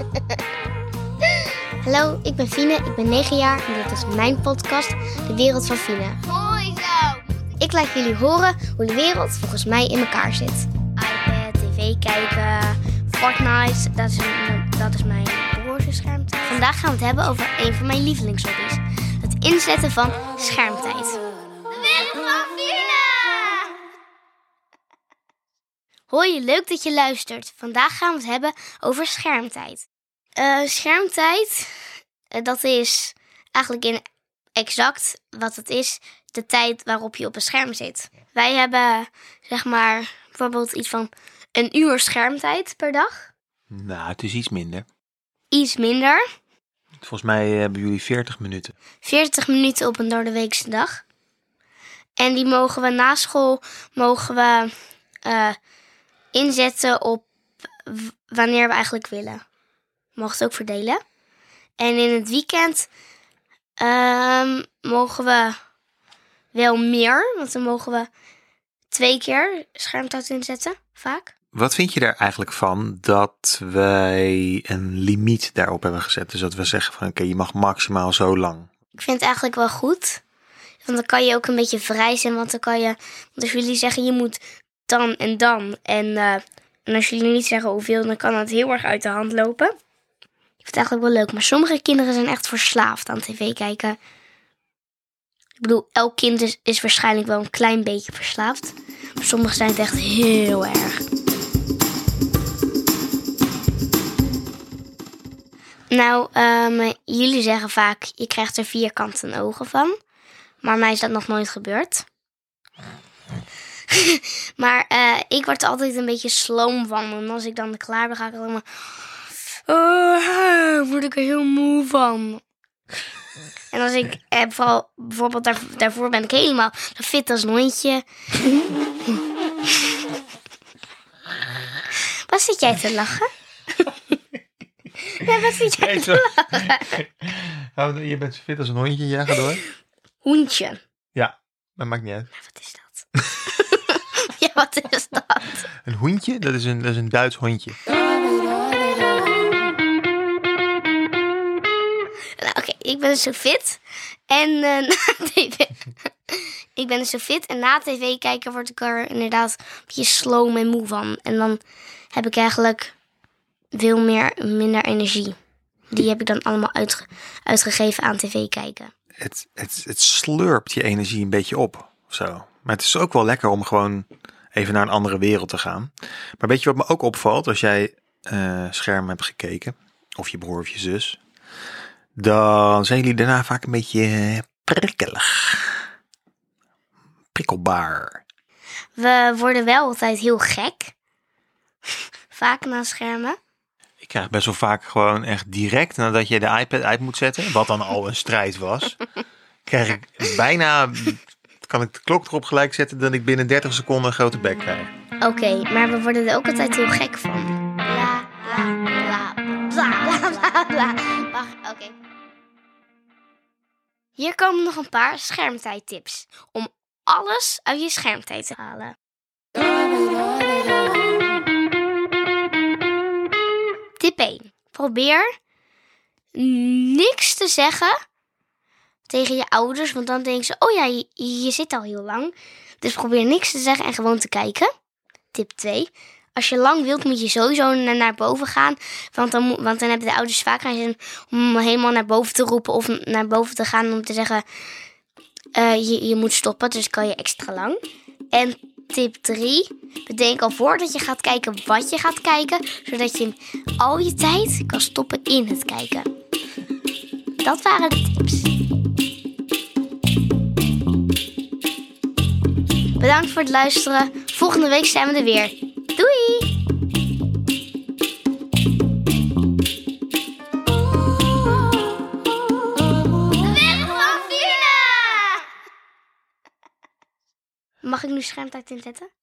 Hallo, ik ben Fine, ik ben 9 jaar en dit is mijn podcast, De Wereld van Fine. Mooi zo. Ik laat jullie horen hoe de wereld volgens mij in elkaar zit. iPad, tv kijken, Fortnite, dat is, dat is mijn broerse schermtijd. Vandaag gaan we het hebben over een van mijn lievelingshobby's. Het inzetten van schermtijd. Hoi, leuk dat je luistert. Vandaag gaan we het hebben over schermtijd. Eh, schermtijd, eh, dat is eigenlijk in exact wat het is, de tijd waarop je op een scherm zit. Wij hebben, zeg maar, bijvoorbeeld iets van een uur schermtijd per dag. Nou, het is iets minder. Iets minder, Volgens mij hebben jullie 40 minuten. 40 minuten op een doordeweekse dag. En die mogen we na school mogen we, eh, inzetten op wanneer we eigenlijk willen. Mogen het ook verdelen. En in het weekend ehm, mogen we wel meer, want dan mogen we twee keer schermtijd inzetten, vaak. Wat vind je daar eigenlijk van dat wij een limiet daarop hebben gezet? Dus dat we zeggen van oké, je mag maximaal zo lang. Ik vind het eigenlijk wel goed. Want dan kan je ook een beetje vrij zijn. Want dan kan je. Want als jullie zeggen je moet dan en dan. En, eh, en als jullie niet zeggen hoeveel, dan kan het heel erg uit de hand lopen. Ik vind het eigenlijk wel leuk. Maar sommige kinderen zijn echt verslaafd aan tv kijken. Ik bedoel, elk kind is, is waarschijnlijk wel een klein beetje verslaafd. Maar sommigen zijn het echt heel erg. Nou, ehm, jullie zeggen vaak, je krijgt er vierkante ogen van. Maar mij is dat nog nooit gebeurd. maar eh, ik word er altijd een beetje sloom van. En als ik dan klaar ben, ga ik alleen maar... Oh, word ik er heel moe van. en als ik eh, vooral, bijvoorbeeld daar, daarvoor ben ik helemaal fit als een hondje. Wat zit jij te lachen? ja, wat zit jij te lachen? je bent zo fit als een hondje, ja, ga door. Hoentje. Ja, dat maakt niet uit. Wat is dat? Wat is dat? Een hoentje, dat is een, dat is een Duits hondje. Nou, oké, ik ben dus zo fit. En eh, na tv... ik ben dus zo fit. En na tv kijken word ik er inderdaad een beetje sloom en moe van. En dan heb ik eigenlijk veel meer, minder energie. Die heb ik dan allemaal uitge- uitgegeven aan tv kijken. Het, het, het slurpt je energie een beetje op, of zo. Maar het is ook wel lekker om gewoon even naar een andere wereld te gaan. Maar weet je wat me ook opvalt als jij eh scherm hebt gekeken, of je broer of je zus, dan zijn jullie daarna vaak een beetje eh, prikkelig. Prikkelbaar. We worden wel altijd heel gek. Vaak na schermen. Ik krijg best wel vaak gewoon echt direct nadat je de iPad uit moet zetten, wat dan al een strijd was, krijg ik bijna, kan ik de klok erop gelijk zetten dat ik binnen 30 seconden een grote bek krijg. Oké, maar we worden er ook altijd heel gek van. Bla, bla, bla, bla, bla, bla, bla. Wacht, oké. Hier komen nog een paar schermtijdtips. Om alles uit je schermtijd te halen. Tip 1. Probeer niks te zeggen tegen je ouders. Want dan denken ze, oh ja, je, zit al heel lang. Dus probeer niks te zeggen en gewoon te kijken. Tip 2. Als je lang wilt, moet je sowieso naar, naar boven gaan. Want dan, want dan hebben de ouders vaak geen zin om helemaal naar boven te roepen of naar boven te gaan om te zeggen: eh, je, je moet stoppen, dus kan je extra lang. En tip 3. Bedenk al voordat je gaat kijken wat je gaat kijken, zodat je al je tijd kan stoppen in het kijken. Dat waren de tips. Bedankt voor het luisteren. Volgende week zijn we er weer. Doei! Mag ik nu schermtijd inzetten?